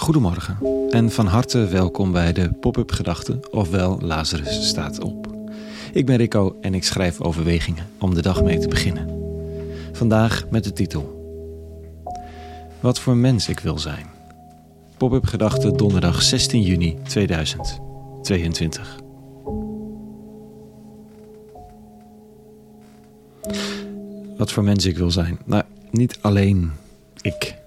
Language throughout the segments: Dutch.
Goedemorgen en van harte welkom bij de Pop-up Gedachten, ofwel Lazarus staat op. Ik ben Rico en ik schrijf overwegingen om de dag mee te beginnen. Vandaag met de titel Wat voor mens ik wil zijn. Pop-up Gedachten donderdag 16 juni 2022. Wat voor mens ik wil zijn. Nou, niet alleen ik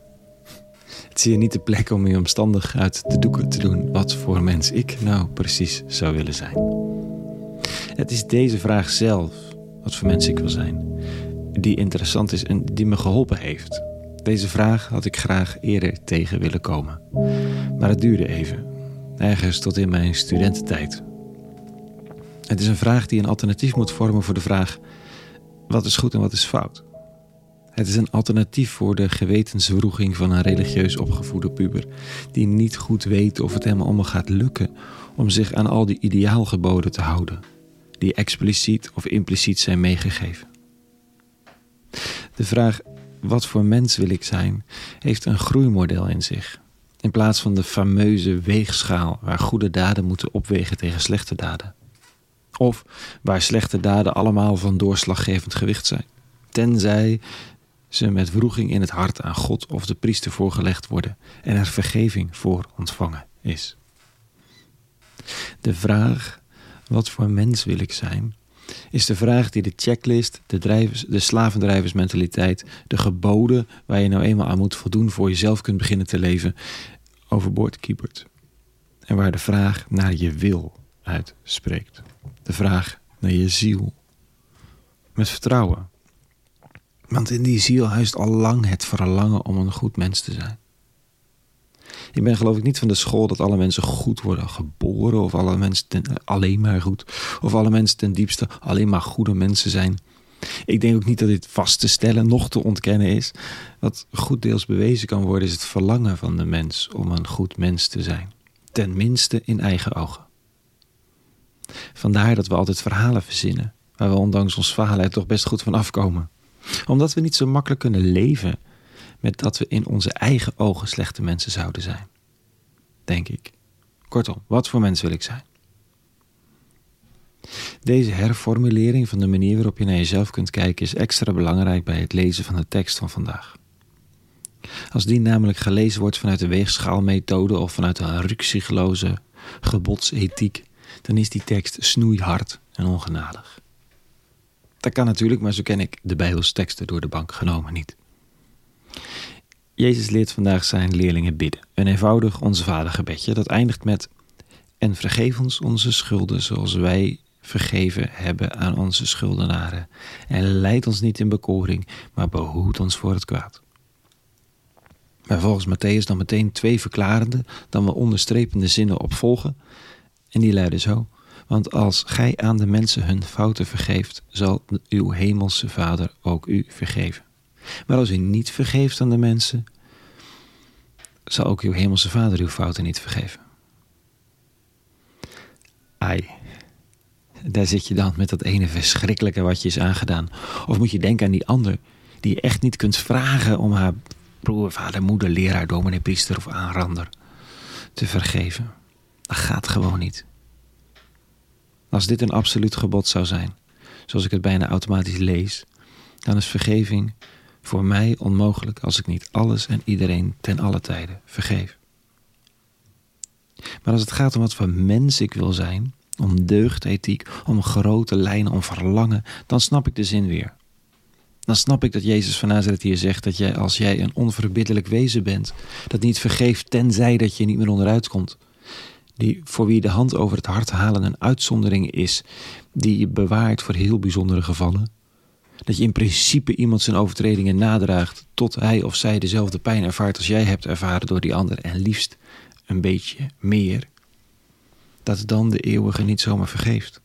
hier niet de plek om je omstandig uit de doeken te doen wat voor mens ik nou precies zou willen zijn. Het is deze vraag zelf, wat voor mens ik wil zijn, die interessant is en die me geholpen heeft. Deze vraag had ik graag eerder tegen willen komen. Maar het duurde even, ergens tot in mijn studententijd. Het is een vraag die een alternatief moet vormen voor de vraag: wat is goed en wat is fout? Het is een alternatief voor de gewetenswroeging van een religieus opgevoede puber, die niet goed weet of het hem allemaal gaat lukken om zich aan al die ideaalgeboden te houden, die expliciet of impliciet zijn meegegeven. De vraag wat voor mens wil ik zijn, heeft een groeimodel in zich. In plaats van de fameuze weegschaal waar goede daden moeten opwegen tegen slechte daden. Of waar slechte daden allemaal van doorslaggevend gewicht zijn. Tenzij ze met wroeging in het hart aan God of de priester voorgelegd worden en er vergeving voor ontvangen is. De vraag, wat voor mens wil ik zijn, is de vraag die de checklist, de, drijvers, de slavendrijversmentaliteit, de geboden waar je nou eenmaal aan moet voldoen voor jezelf kunt beginnen te leven, overboord kiepert. En waar de vraag naar je wil uitspreekt. De vraag naar je ziel. Met vertrouwen want in die ziel huist al lang het verlangen om een goed mens te zijn. Ik ben geloof ik niet van de school dat alle mensen goed worden geboren, of alle mensen ten, alleen maar goed, of alle mensen ten diepste alleen maar goede mensen zijn. Ik denk ook niet dat dit vast te stellen, nog te ontkennen is. Wat goed deels bewezen kan worden, is het verlangen van de mens om een goed mens te zijn. Tenminste in eigen ogen. Vandaar dat we altijd verhalen verzinnen, waar we ondanks ons falen toch best goed van afkomen omdat we niet zo makkelijk kunnen leven met dat we in onze eigen ogen slechte mensen zouden zijn. Denk ik. Kortom, wat voor mens wil ik zijn? Deze herformulering van de manier waarop je naar jezelf kunt kijken is extra belangrijk bij het lezen van de tekst van vandaag. Als die namelijk gelezen wordt vanuit de weegschaalmethode of vanuit een ruksigloze gebodsethiek, dan is die tekst snoeihard en ongenadig. Dat kan natuurlijk, maar zo ken ik de Bijbelsteksten door de bank genomen niet. Jezus leert vandaag zijn leerlingen bidden. Een eenvoudig onze vader gebedje dat eindigt met en vergeef ons onze schulden zoals wij vergeven hebben aan onze schuldenaren. En leid ons niet in bekoring, maar behoed ons voor het kwaad. Maar volgens Matthäus dan meteen twee verklarende, dan wel onderstrepende zinnen opvolgen. En die luiden zo. Want als gij aan de mensen hun fouten vergeeft, zal uw hemelse Vader ook u vergeven. Maar als u niet vergeeft aan de mensen, zal ook uw hemelse Vader uw fouten niet vergeven. Ai, daar zit je dan met dat ene verschrikkelijke wat je is aangedaan. Of moet je denken aan die ander, die je echt niet kunt vragen om haar broer, vader, moeder, leraar, dominee, priester of aanrander te vergeven. Dat gaat gewoon niet. Als dit een absoluut gebod zou zijn, zoals ik het bijna automatisch lees, dan is vergeving voor mij onmogelijk als ik niet alles en iedereen ten alle tijden vergeef. Maar als het gaat om wat voor mens ik wil zijn, om deugdethiek, om grote lijnen, om verlangen, dan snap ik de zin weer. Dan snap ik dat Jezus van Nazareth hier zegt dat jij als jij een onverbiddelijk wezen bent, dat niet vergeeft tenzij dat je niet meer onderuit komt, die voor wie de hand over het hart halen een uitzondering is, die je bewaart voor heel bijzondere gevallen. Dat je in principe iemand zijn overtredingen nadraagt tot hij of zij dezelfde pijn ervaart als jij hebt ervaren door die ander en liefst een beetje meer. Dat dan de eeuwige niet zomaar vergeeft.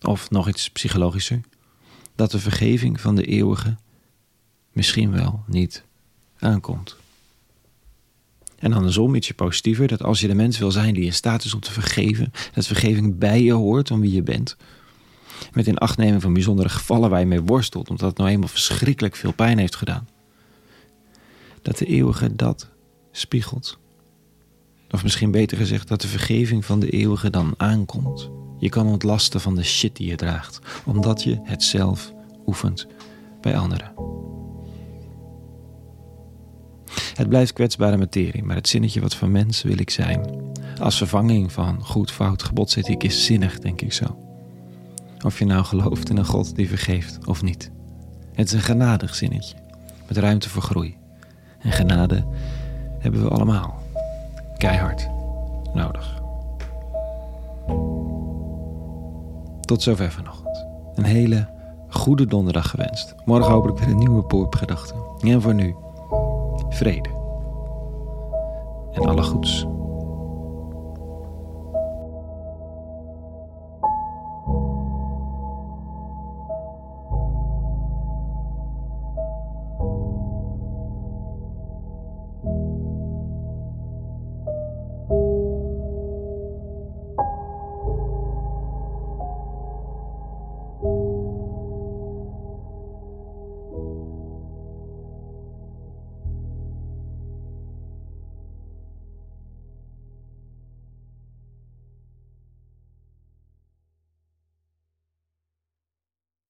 Of nog iets psychologischer, dat de vergeving van de eeuwige misschien wel niet aankomt. En andersom ietsje positiever, dat als je de mens wil zijn die in staat is om te vergeven, dat vergeving bij je hoort om wie je bent. Met in acht van bijzondere gevallen waar je mee worstelt, omdat het nou eenmaal verschrikkelijk veel pijn heeft gedaan. Dat de eeuwige dat spiegelt. Of misschien beter gezegd dat de vergeving van de eeuwige dan aankomt. Je kan ontlasten van de shit die je draagt, omdat je het zelf oefent bij anderen. Het blijft kwetsbare materie, maar het zinnetje wat van mens wil ik zijn. Als vervanging van goed, fout, gebodsethiek is zinnig, denk ik zo. Of je nou gelooft in een God die vergeeft of niet. Het is een genadig zinnetje, met ruimte voor groei. En genade hebben we allemaal. Keihard nodig. Tot zover vanochtend. Een hele goede donderdag gewenst. Morgen hopelijk weer een nieuwe poepgedachte. En voor nu, vrede. En alle goeds.